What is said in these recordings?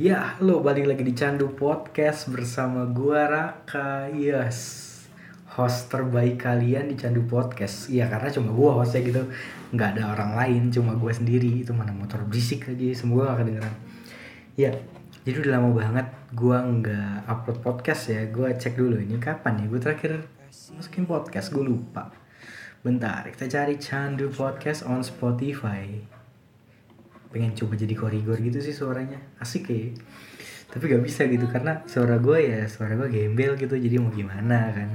Ya, halo balik lagi di Candu Podcast bersama gua Raka. Yes. Host terbaik kalian di Candu Podcast. Iya, karena cuma gua hostnya gitu. nggak ada orang lain, cuma gua sendiri. Itu mana motor berisik lagi, semoga gak kedengeran. Ya, jadi udah lama banget gua nggak upload podcast ya. Gua cek dulu ini kapan ya gua terakhir masukin podcast, gue lupa. Bentar, kita cari Candu Podcast on Spotify pengen coba jadi korigor gitu sih suaranya. Asik ya. Tapi gak bisa gitu karena suara gue ya suara gue gembel gitu jadi mau gimana kan.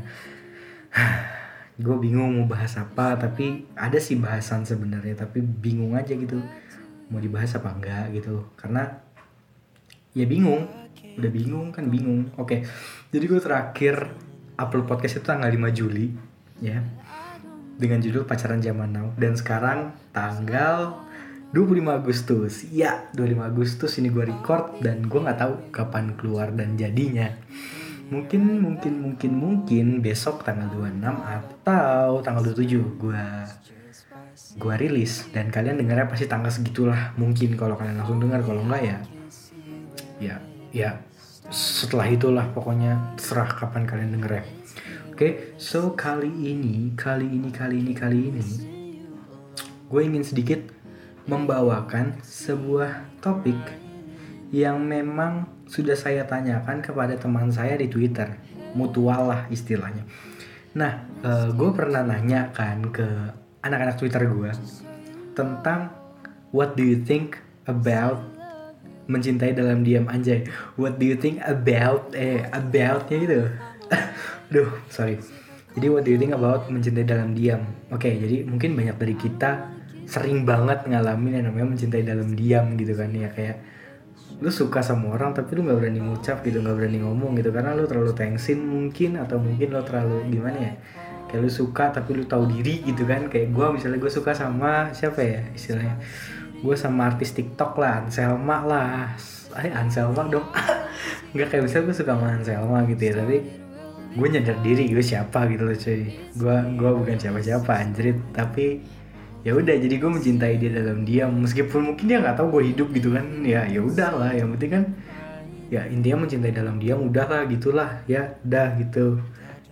Gue bingung mau bahas apa tapi ada sih bahasan sebenarnya tapi bingung aja gitu. Mau dibahas apa enggak gitu. Karena ya bingung. Udah bingung kan bingung. Oke jadi gue terakhir upload podcast itu tanggal 5 Juli ya. Dengan judul pacaran zaman now. Dan sekarang tanggal 25 Agustus. Ya 25 Agustus ini gue record dan gue nggak tahu kapan keluar dan jadinya. Mungkin mungkin mungkin mungkin besok tanggal 26 atau tanggal 27 gue gue rilis. Dan kalian dengarnya pasti tanggal segitulah. Mungkin kalau kalian langsung dengar kalau enggak ya ya ya setelah itulah pokoknya serah kapan kalian denger ya oke okay, so kali ini kali ini kali ini kali ini gue ingin sedikit membawakan sebuah topik yang memang sudah saya tanyakan kepada teman saya di Twitter, mutual lah istilahnya. Nah, uh, gue pernah nanya kan ke anak-anak Twitter gue tentang what do you think about mencintai dalam diam anjay. What do you think about eh aboutnya gitu. Duh, sorry. Jadi what do you think about mencintai dalam diam? Oke, okay, jadi mungkin banyak dari kita sering banget ngalamin yang namanya mencintai dalam diam gitu kan ya kayak lu suka sama orang tapi lu nggak berani ngucap gitu nggak berani ngomong gitu karena lu terlalu tensin mungkin atau mungkin lu terlalu gimana ya kayak lu suka tapi lu tahu diri gitu kan kayak gue misalnya gue suka sama siapa ya istilahnya gue sama artis TikTok lah Anselma lah eh Anselma dong. Nggak kayak misalnya gue suka sama Anselma gitu ya tapi gue nyadar diri gue siapa gitu loh cuy. Gue gue bukan siapa siapa anjrit tapi ya udah jadi gue mencintai dia dalam diam. Meskipun mungkin dia nggak tahu gue hidup gitu kan. Ya ya udah lah yang penting kan ya intinya mencintai dalam diam udah lah gitulah. Ya udah gitu.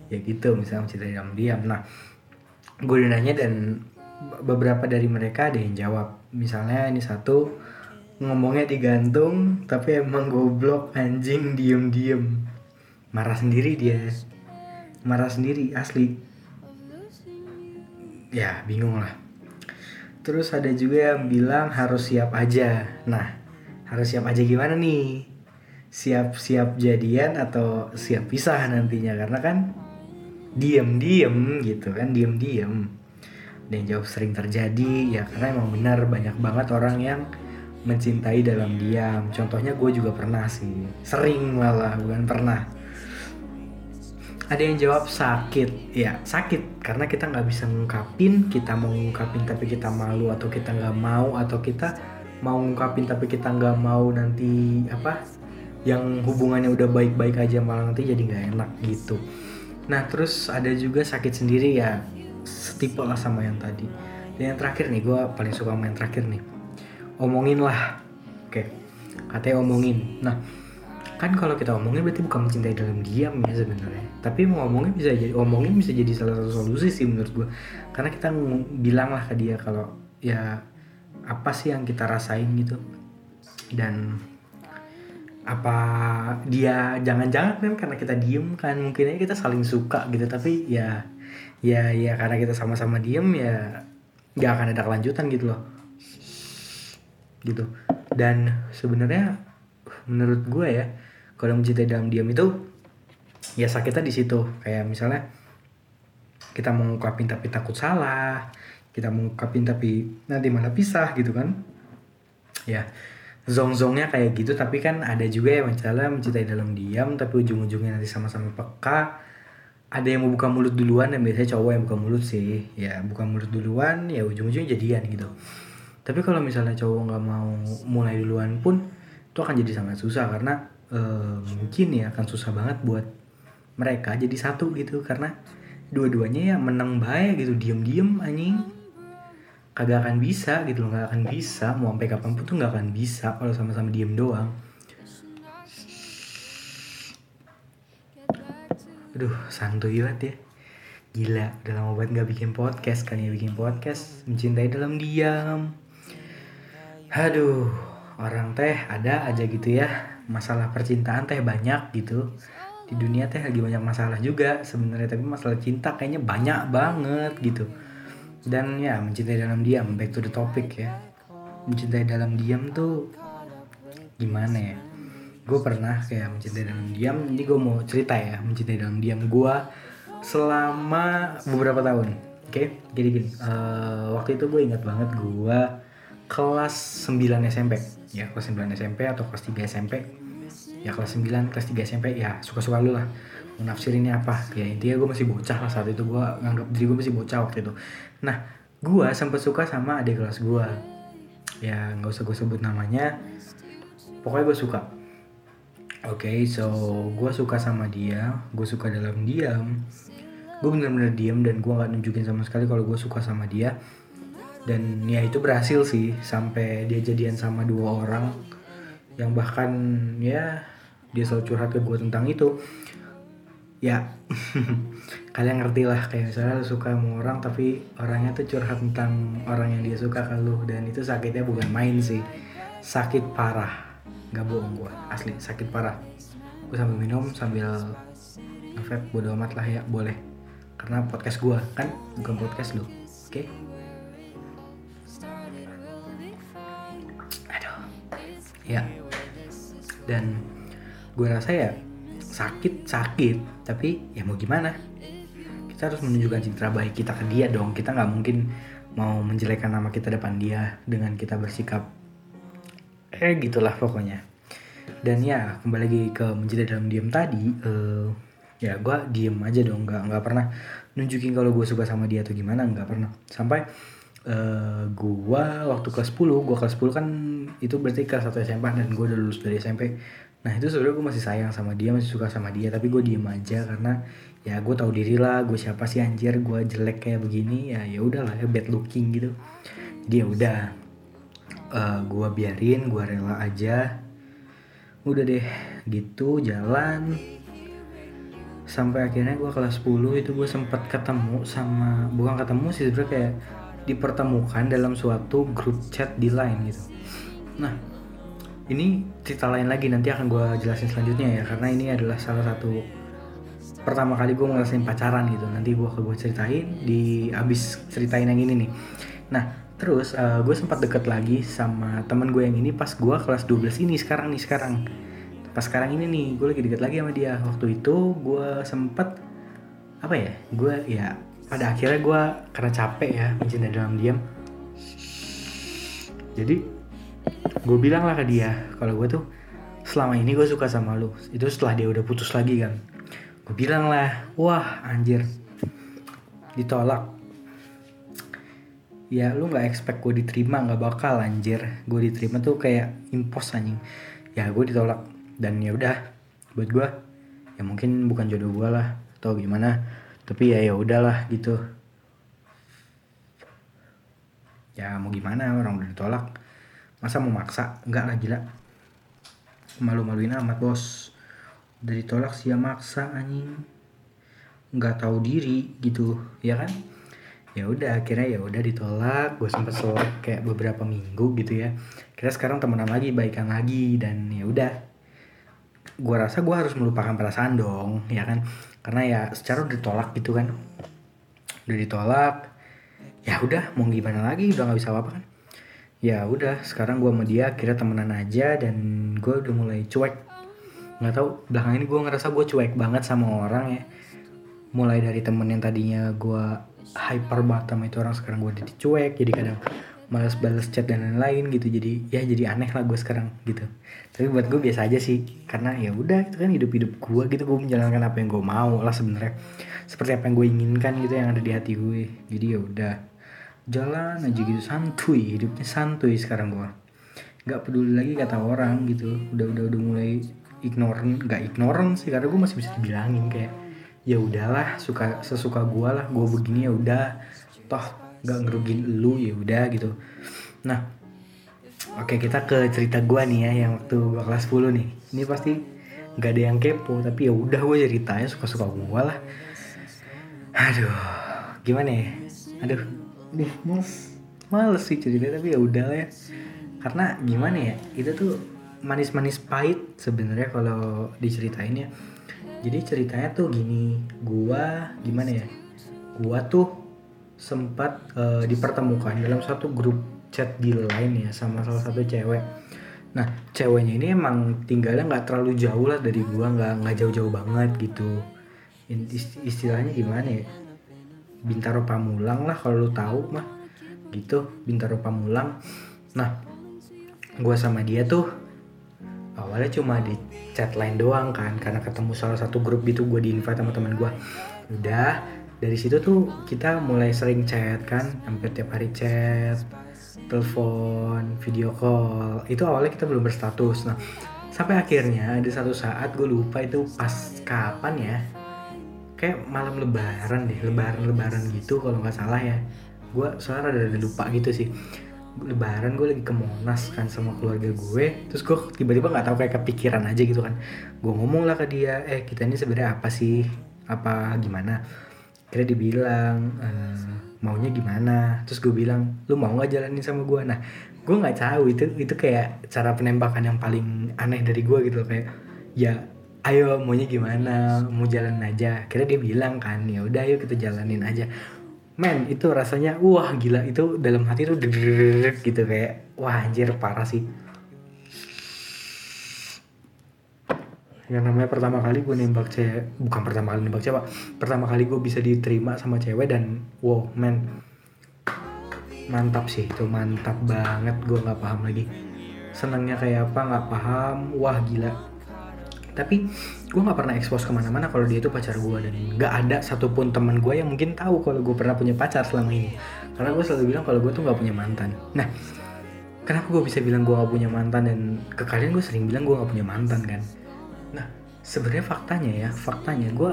Ya gitu misalnya mencintai dalam diam. Nah gue udah nanya dan beberapa dari mereka ada yang jawab. Misalnya ini satu ngomongnya digantung tapi emang goblok anjing diem diem marah sendiri dia. Marah sendiri asli. Ya bingung lah Terus ada juga yang bilang harus siap aja. Nah, harus siap aja gimana nih? Siap-siap jadian atau siap pisah nantinya karena kan diem-diem gitu kan, diem-diem. Dan jawab sering terjadi ya karena emang benar banyak banget orang yang mencintai dalam diam. Contohnya gue juga pernah sih, sering malah bukan pernah ada yang jawab sakit. Ya sakit. Karena kita nggak bisa ngungkapin kita mau ngungkapin tapi kita malu atau kita nggak mau atau kita mau ngungkapin tapi kita nggak mau nanti apa yang hubungannya udah baik-baik aja malah nanti jadi nggak enak gitu. Nah terus ada juga sakit sendiri ya setipe lah sama yang tadi. Dan yang terakhir nih gue paling suka main terakhir nih. Omongin lah oke katanya omongin. Nah kan kalau kita omongin berarti bukan mencintai dalam diam ya sebenarnya. Tapi mau ngomongin bisa jadi omongin bisa jadi salah satu solusi sih menurut gue karena kita bilang lah ke dia kalau ya apa sih yang kita rasain gitu. Dan apa dia jangan-jangan kan karena kita diem kan mungkin aja kita saling suka gitu. Tapi ya ya ya karena kita sama-sama diem ya nggak akan ada kelanjutan gitu loh. Gitu. Dan sebenarnya menurut gue ya kalau mencintai dalam diam itu ya sakitnya di situ. Kayak misalnya kita mau ngungkapin tapi takut salah kita mau ngungkapin tapi nanti malah pisah gitu kan. Ya zong-zongnya kayak gitu tapi kan ada juga yang misalnya mencintai dalam diam tapi ujung-ujungnya nanti sama-sama peka. Ada yang mau buka mulut duluan dan biasanya cowok yang buka mulut sih. Ya buka mulut duluan ya ujung-ujungnya jadian gitu. Tapi kalau misalnya cowok nggak mau mulai duluan pun itu akan jadi sangat susah karena mungkin ya akan susah banget buat mereka jadi satu gitu karena dua-duanya ya menang baik gitu diem-diem anjing. Kagak akan bisa gitu loh nggak akan bisa. Mau sampai kapan pun tuh nggak akan bisa kalau sama-sama diem doang. Aduh santuy banget ya. Gila udah lama banget nggak bikin podcast kan ya bikin podcast. Mencintai dalam diam. Aduh orang teh ada aja gitu ya. Masalah percintaan teh banyak gitu. Di dunia teh lagi banyak masalah juga sebenarnya, tapi masalah cinta kayaknya banyak banget gitu. Dan ya, mencintai dalam diam, back to the topic ya. Mencintai dalam diam tuh gimana ya? gue pernah kayak mencintai dalam diam ini gue mau cerita ya mencintai dalam diam gue selama beberapa tahun oke okay? jadi gini uh, waktu itu gue ingat banget gue kelas 9 SMP ya kelas 9 SMP atau kelas 3 SMP ya kelas 9 kelas 3 SMP ya suka-suka lu lah. Menafsirinnya apa? Ya intinya gue masih bocah lah saat itu. Gue nganggap diri gue masih bocah waktu itu. Nah gue sempet suka sama adik kelas gue ya nggak usah gue sebut namanya. Pokoknya gue suka. Oke, okay, so gue suka sama dia, gue suka dalam diam. Gue bener-bener diam dan gue nggak nunjukin sama sekali kalau gue suka sama dia. Dan ya itu berhasil sih sampai dia jadian sama dua orang. Yang bahkan ya dia selalu curhat ke gue tentang itu. Ya kalian ngerti lah kayak misalnya lu suka sama orang tapi orangnya tuh curhat tentang orang yang dia suka ke lu. Dan itu sakitnya bukan main sih sakit parah. Nggak bohong gue asli sakit parah. Gue sambil minum sambil ngevape bodo amat lah ya boleh. Karena podcast gue kan? Bukan podcast lu oke? okay? Ya. Dan gue rasa ya sakit sakit tapi ya mau gimana? Kita harus menunjukkan citra baik kita ke dia dong. Kita nggak mungkin mau menjelekkan nama kita depan dia dengan kita bersikap eh gitulah pokoknya. Dan ya kembali lagi ke menjadi dalam diam tadi uh, ya gue diem aja dong. Nggak nggak pernah nunjukin kalau gue suka sama dia atau gimana. Nggak pernah. Sampai uh, gue waktu kelas 10 gue kelas 10 kan itu berarti kelas 1 SMP dan gue udah lulus dari SMP nah itu sebenarnya gue masih sayang sama dia masih suka sama dia tapi gue diem aja karena ya gue tahu diri lah gue siapa sih anjir gue jelek kayak begini ya ya udahlah ya bad looking gitu. Dia udah uh, gue biarin gue rela aja. Udah deh gitu jalan. Sampai akhirnya gue kelas 10 itu gue sempat ketemu sama bukan ketemu sih sebenarnya kayak dipertemukan dalam suatu grup chat di line gitu nah ini cerita lain lagi nanti akan gue jelasin selanjutnya ya karena ini adalah salah satu pertama kali gue ngerasain pacaran gitu nanti gue akan gue ceritain di abis ceritain yang ini nih nah Terus uh, gue sempat deket lagi sama temen gue yang ini pas gue kelas 12 ini sekarang nih sekarang. Pas sekarang ini nih gue lagi deket lagi sama dia. Waktu itu gue sempet apa ya? Gue ya pada akhirnya gue karena capek ya mencintai dalam diam. Jadi gue bilang lah ke dia kalau gue tuh selama ini gue suka sama lu. Itu setelah dia udah putus lagi kan. Gue bilang lah, wah anjir ditolak ya lu nggak expect gue diterima nggak bakal anjir gue diterima tuh kayak impos anjing ya gue ditolak dan ya udah buat gue ya mungkin bukan jodoh gue lah atau gimana tapi ya ya udahlah gitu. Ya mau gimana? Orang udah ditolak. Masa mau maksa? Nggak lah gila. Malu-maluin amat bos. Udah ditolak sih ya maksa anjing. Nggak tahu diri gitu. Ya kan? Ya udah akhirnya ya udah ditolak. Gue sempet selek kayak beberapa minggu gitu ya. Kira sekarang temenan lagi baikan lagi dan ya udah gue rasa gue harus melupakan perasaan dong ya kan? Karena ya secara udah ditolak gitu kan. Udah ditolak ya udah mau gimana lagi? Udah nggak bisa apa, apa kan? Ya udah sekarang gue sama dia kira temenan aja dan gue udah mulai cuek. Nggak tahu belakangan ini gue ngerasa gue cuek banget sama orang ya. Mulai dari temen yang tadinya gue hyper banget sama itu orang sekarang gue jadi cuek jadi kadang malas balas chat dan lain-lain gitu. Jadi ya jadi aneh lah gue sekarang gitu. Tapi buat gue biasa aja sih karena ya udah itu kan hidup-hidup gue gitu. Gue menjalankan apa yang gue mau lah sebenarnya. Seperti apa yang gue inginkan gitu yang ada di hati gue jadi ya udah jalan aja gitu. Santuy hidupnya santuy sekarang gue nggak peduli lagi kata orang gitu. Udah udah udah mulai ignoran nggak ignoran sih karena gue masih bisa dibilangin kayak ya udahlah suka sesuka gue lah. Gue begini ya udah. Toh nggak ngerugin lu ya udah gitu. Nah oke kita ke cerita gue nih ya yang waktu gue kelas 10 nih. Ini pasti nggak ada yang kepo tapi ya udah gue ceritanya suka-suka gue lah. Aduh gimana ya? Aduh aduh males. Males sih cerita tapi ya udah lah ya. Karena gimana ya itu tuh manis-manis pahit sebenarnya kalau diceritain ya. Jadi ceritanya tuh gini gua gimana ya? Gua tuh sempat uh, dipertemukan dalam satu grup chat di lain ya sama salah satu cewek. Nah ceweknya ini emang tinggalnya nggak terlalu jauh lah dari gua nggak nggak jauh-jauh banget gitu. Istilahnya gimana ya? Bintaro Pamulang lah kalau lu tahu mah gitu Bintaro Pamulang. Nah gua sama dia tuh awalnya cuma di chat lain doang kan karena ketemu salah satu grup gitu gue di invite sama teman gue udah dari situ tuh kita mulai sering chat kan hampir tiap hari chat telepon video call. Itu awalnya kita belum berstatus. Nah sampai akhirnya ada satu saat gue lupa itu pas kapan ya. Kayak malam lebaran deh lebaran lebaran gitu kalau nggak salah ya. Gue soalnya ada lupa gitu sih. Lebaran gue lagi ke Monas kan sama keluarga gue terus gue tiba-tiba nggak tahu kayak kepikiran aja gitu kan. Gue ngomong lah ke dia eh kita ini sebenarnya apa sih? Apa gimana kira dibilang e, maunya gimana? Terus gue bilang lu mau nggak jalanin sama gue nah gue nggak tahu itu itu kayak cara penembakan yang paling aneh dari gue gitu loh. Kayak ya ayo maunya gimana? Mau jalan aja. Kira dia bilang kan ya udah ayo kita jalanin aja. Men itu rasanya wah gila itu dalam hati tuh gitu kayak wah anjir parah sih yang namanya pertama kali gue nembak cewek bukan pertama kali nembak cewek pertama kali gue bisa diterima sama cewek dan wow men. Mantap sih itu mantap banget gue nggak paham lagi. Senangnya kayak apa nggak paham wah gila. Tapi gue nggak pernah expose ke mana-mana kalau dia itu pacar gue dan nggak ada satupun teman gue yang mungkin tahu kalau gue pernah punya pacar selama ini. Karena gue selalu bilang kalau gue tuh nggak punya mantan. Nah kenapa gue bisa bilang gue nggak punya mantan dan ke kalian gue sering bilang gue nggak punya mantan kan sebenarnya faktanya ya faktanya gue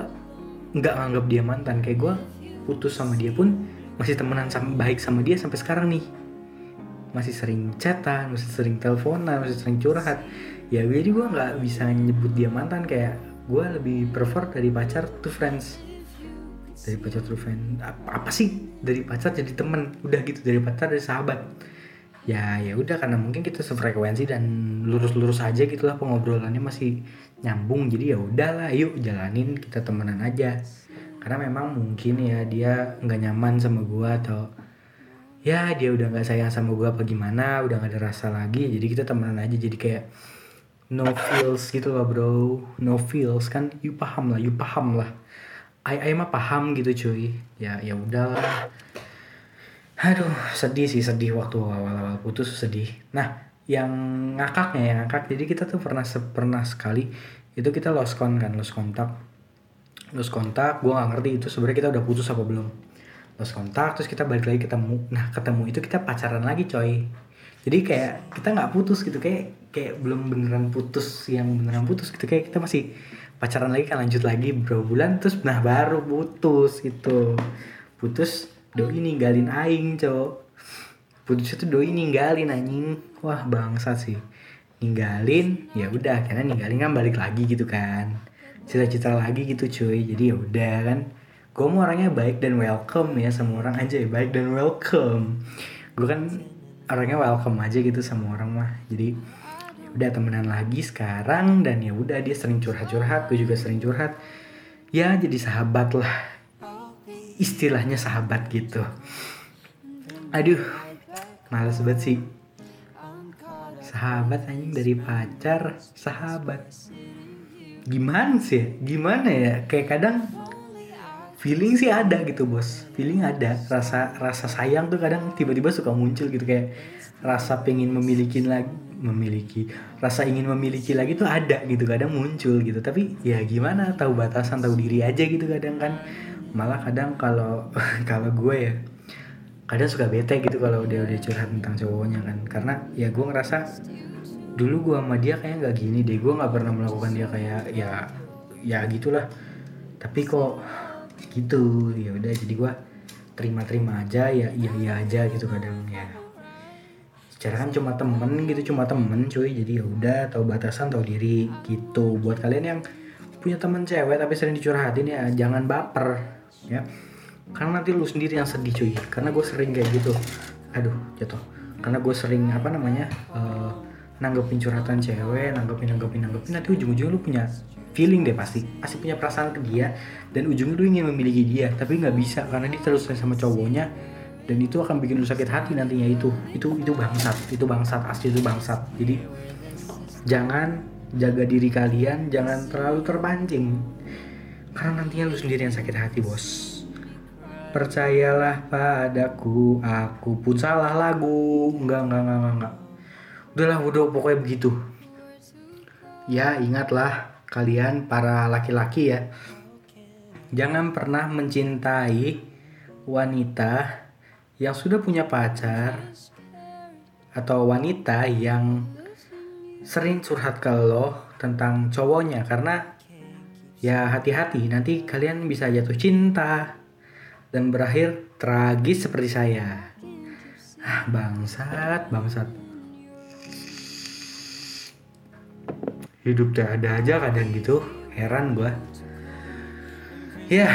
nggak nganggap dia mantan. Kayak gue putus sama dia pun masih temenan sama baik sama dia sampai sekarang nih. Masih sering chatan masih sering teleponan masih sering curhat. Ya jadi gue nggak bisa nyebut dia mantan. Kayak gue lebih prefer dari pacar to friends. Dari pacar to friend apa, apa sih? Dari pacar jadi temen. Udah gitu dari pacar dari sahabat ya ya udah karena mungkin kita sefrekuensi dan lurus-lurus aja gitulah pengobrolannya masih nyambung. Jadi ya udahlah yuk jalanin kita temenan aja. Karena memang mungkin ya dia nggak nyaman sama gue atau ya dia udah nggak sayang sama gue apa gimana udah nggak ada rasa lagi jadi kita temenan aja. Jadi kayak no feels gitu lah bro. No feels kan you paham lah you paham lah. I, I mah paham gitu cuy. Ya ya udahlah aduh sedih sih sedih waktu awal-awal putus sedih. Nah yang ngakaknya yang ngakak jadi kita tuh pernah pernah sekali itu kita lost con kan lost kontak. Lost kontak gue nggak ngerti itu sebenarnya kita udah putus apa belum. Lost kontak terus kita balik lagi ketemu. Nah ketemu itu kita pacaran lagi coy. Jadi kayak kita nggak putus gitu kayak kayak belum beneran putus yang beneran putus gitu. Kayak kita masih pacaran lagi kan lanjut lagi beberapa bulan terus nah baru putus gitu. Putus doi ninggalin aing cowok putus itu doi ninggalin anjing. Wah bangsa sih. Ninggalin ya udah karena ninggalin kan balik lagi gitu kan. Cita-cita lagi gitu cuy. Jadi ya udah kan. Gue mau orangnya baik dan welcome ya sama orang aja ya. Baik dan welcome. Gue kan orangnya welcome aja gitu sama orang mah. Jadi udah temenan lagi sekarang dan ya udah dia sering curhat-curhat gue juga sering curhat. Ya jadi sahabat lah istilahnya sahabat gitu. Aduh males banget sih. Sahabat anjing dari pacar sahabat. Gimana sih gimana ya? Kayak kadang feeling sih ada gitu bos. Feeling ada. Rasa rasa sayang tuh kadang tiba-tiba suka muncul gitu. Kayak rasa pengen memiliki lagi memiliki rasa ingin memiliki lagi tuh ada gitu. Kadang muncul gitu. Tapi ya gimana? Tahu batasan tahu diri aja gitu kadang kan malah kadang kalau kalau gue ya kadang suka bete gitu kalau dia udah curhat tentang cowoknya kan. Karena ya gue ngerasa dulu gue sama dia kayak nggak gini deh. Gue nggak pernah melakukan dia kayak ya ya gitulah. Tapi kok gitu? Ya udah jadi gue terima-terima aja ya iya iya aja gitu kadang ya. Cara kan cuma temen gitu cuma temen cuy. Jadi ya udah tahu batasan tahu diri gitu. Buat kalian yang punya temen cewek tapi sering dicurhatin ya jangan baper ya. Karena nanti lu sendiri yang sedih cuy. Karena gue sering kayak gitu. Aduh jatuh. Karena gue sering apa namanya uh, nanggepin curhatan cewek nanggepin nanggepin nanggepin. Nanti ujung-ujungnya lu punya feeling deh pasti. Pasti punya perasaan ke dia. Dan ujungnya lu ingin memiliki dia tapi nggak bisa. Karena dia terus sama cowoknya. Dan itu akan bikin lu sakit hati nantinya. Itu itu itu bangsat. Itu bangsat. Asli itu bangsat. Jadi jangan jaga diri kalian. Jangan terlalu terpancing karena nantinya lu sendiri yang sakit hati bos. Percayalah padaku aku pun salah lagu. Enggak enggak enggak enggak, enggak. udahlah udah pokoknya begitu. Ya ingatlah kalian para laki-laki ya. Jangan pernah mencintai wanita yang sudah punya pacar atau wanita yang sering curhat ke lo tentang cowoknya. Karena ya hati-hati. Nanti kalian bisa jatuh cinta dan berakhir tragis seperti saya. Ah, bangsat, bangsat. hidup tuh ada aja kadang gitu. Heran gue ya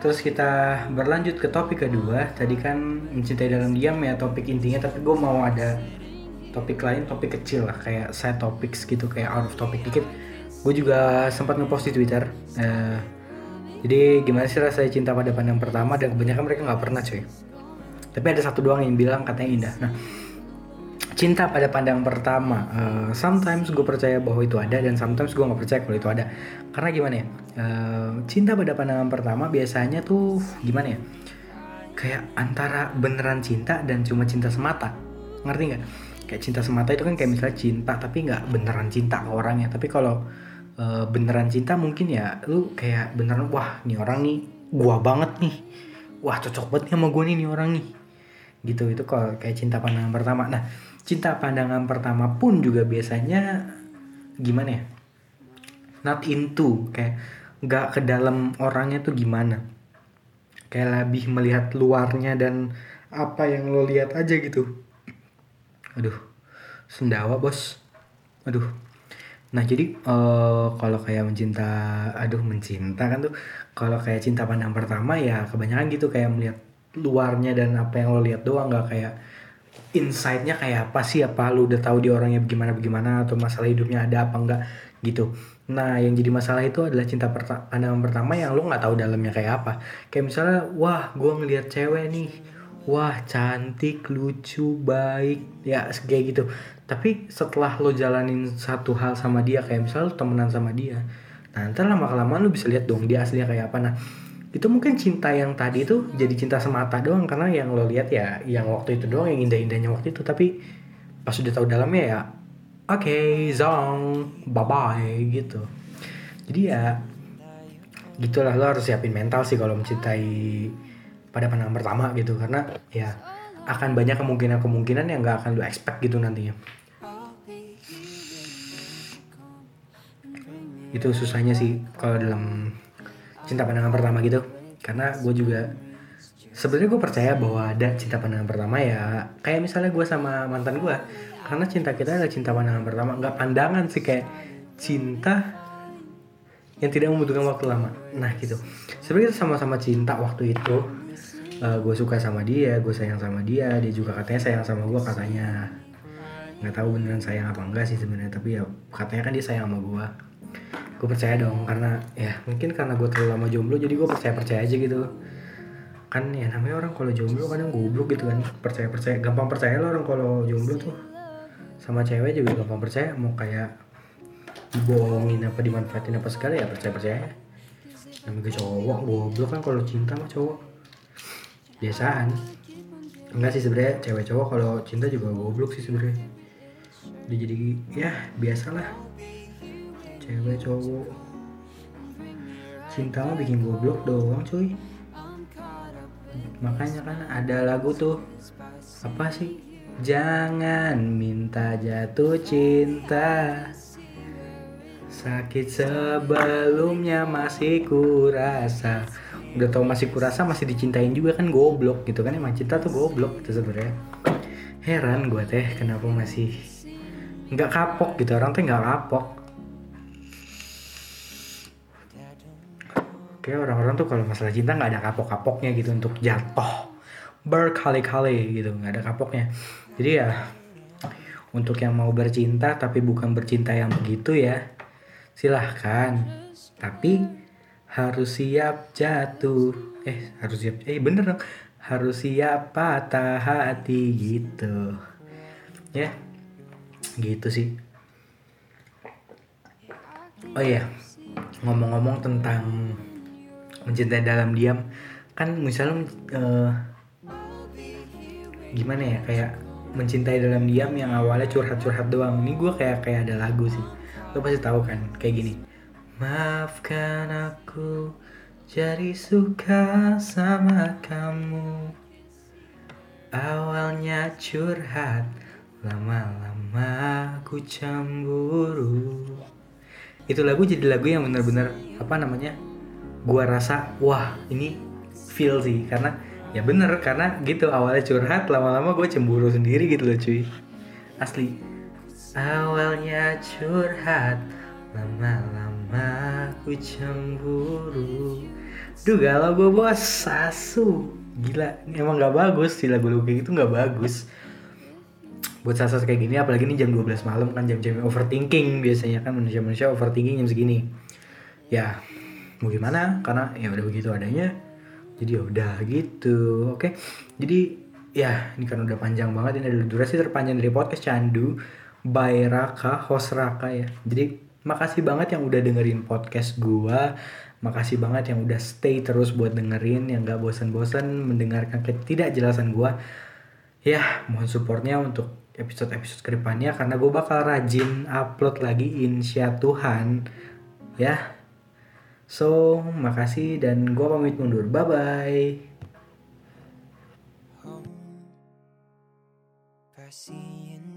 terus kita berlanjut ke topik kedua. Tadi kan mencintai dalam diam ya topik intinya tapi gue mau ada topik lain topik kecil lah kayak saya topik gitu kayak out of topic dikit gue juga sempat ngepost di twitter uh, jadi gimana sih rasanya cinta pada pandang pertama dan kebanyakan mereka nggak pernah cuy. Tapi ada satu doang yang bilang katanya indah. Nah cinta pada pandang pertama uh, sometimes gue percaya bahwa itu ada dan sometimes gue nggak percaya kalau itu ada. Karena gimana ya uh, cinta pada pandangan pertama biasanya tuh gimana ya kayak antara beneran cinta dan cuma cinta semata. Ngerti nggak? Kayak cinta semata itu kan kayak misalnya cinta tapi nggak beneran cinta ke orangnya. Tapi kalau uh, beneran cinta mungkin ya lu kayak beneran wah nih orang nih gua banget nih. Wah cocok banget nih sama gue nih nih orang nih. Gitu itu kalau kayak cinta pandangan pertama. Nah cinta pandangan pertama pun juga biasanya gimana ya? Not into kayak nggak ke dalam orangnya tuh gimana. Kayak lebih melihat luarnya dan apa yang lo lihat aja gitu. Aduh sendawa bos. Aduh nah jadi uh, kalau kayak mencinta aduh mencinta kan tuh kalau kayak cinta pandang pertama ya kebanyakan gitu kayak melihat luarnya dan apa yang lo lihat doang nggak kayak insightnya kayak apa sih apa lu udah tahu dia orangnya bagaimana bagaimana atau masalah hidupnya ada apa enggak gitu. Nah yang jadi masalah itu adalah cinta perta pandangan pertama yang lu nggak tahu dalamnya kayak apa. Kayak misalnya wah gue ngelihat cewek nih wah cantik lucu baik. Ya kayak gitu. Tapi setelah lo jalanin satu hal sama dia kayak misalnya lo temenan sama dia nah ntar lama kelamaan lu bisa lihat dong dia aslinya kayak apa. Nah itu mungkin cinta yang tadi itu jadi cinta semata doang karena yang lo lihat ya yang waktu itu doang yang indah-indahnya waktu itu. Tapi pas udah tahu dalamnya ya oke okay, zong bye bye gitu. Jadi ya gitulah lo harus siapin mental sih kalau mencintai pada pandangan pertama gitu karena ya akan banyak kemungkinan-kemungkinan yang gak akan lo expect gitu nantinya. Itu susahnya sih kalau dalam cinta pandangan pertama gitu karena gue juga sebenarnya gue percaya bahwa ada cinta pandangan pertama ya kayak misalnya gue sama mantan gue karena cinta kita adalah cinta pandangan pertama nggak pandangan sih kayak cinta yang tidak membutuhkan waktu lama. Nah gitu. Sebenarnya sama-sama cinta waktu itu. Uh, eh, gue suka sama dia gue sayang sama dia dia juga katanya sayang sama gue katanya. Nggak tahu beneran sayang apa enggak sih sebenarnya tapi ya katanya kan dia sayang sama gue gue percaya dong karena ya mungkin karena gue terlalu lama jomblo jadi gue percaya percaya aja gitu. Kan ya namanya orang kalau jomblo kadang goblok gitu kan. Percaya percaya gampang percaya lo orang kalau jomblo tuh. Sama cewek juga gampang percaya mau kayak dibohongin apa dimanfaatin apa segala ya percaya percaya. Namanya cowok goblok kan kalau cinta mah cowok. Biasaan. Enggak sih sebenarnya cewek cowok kalau cinta juga goblok sih sebenarnya. Jadi ya biasalah. Cewek cowok. Cinta mah bikin goblok doang cuy. Makanya kan ada lagu tuh apa sih? Jangan minta jatuh cinta sakit sebelumnya masih kurasa. Udah tau masih kurasa masih dicintain juga kan goblok gitu kan emang cinta tuh goblok itu sebenarnya. Heran gue teh kenapa masih nggak kapok gitu orang teh nggak kapok. Kayak orang-orang tuh kalau masalah cinta nggak ada kapok-kapoknya gitu untuk jatuh. Berkali-kali gitu nggak ada kapoknya. Jadi ya untuk yang mau bercinta tapi bukan bercinta yang begitu ya silahkan. Tapi harus siap jatuh. Eh harus siap eh bener dong. Harus siap patah hati gitu. Ya gitu sih. Oh iya ngomong-ngomong tentang mencintai dalam diam kan misalnya uh, gimana ya kayak mencintai dalam diam yang awalnya curhat-curhat doang. Ini gue kayak kayak ada lagu sih lo pasti tahu kan kayak gini. Maafkan aku jadi suka sama kamu. Awalnya curhat Lama-lama ku cemburu. Itu lagu jadi lagu yang bener-bener Apa namanya Gua rasa wah ini feel sih. Karena ya bener karena gitu awalnya curhat Lama-lama gue cemburu sendiri gitu loh cuy. Asli Awalnya curhat Lama-lama ku cemburu. Duh galau gue bos. Sasu. Gila emang gak bagus sih lagu-lagu kayak gitu gak bagus. Buat sasu kayak gini apalagi ini jam 12 malam kan jam-jam overthinking biasanya kan manusia-manusia overthinking jam segini. Ya mau gimana? Karena ya udah begitu adanya jadi ya udah gitu oke? Jadi ya ini kan udah panjang banget ini adalah durasi terpanjang dari podcast candu by Raka host Raka ya jadi makasih banget yang udah dengerin podcast gua Makasih banget yang udah stay terus buat dengerin, yang gak bosan-bosan mendengarkan ketidakjelasan gue. Ya, mohon supportnya untuk episode-episode ke depannya karena gue bakal rajin upload lagi insya Tuhan. Ya, so makasih dan gue pamit mundur. Seeing you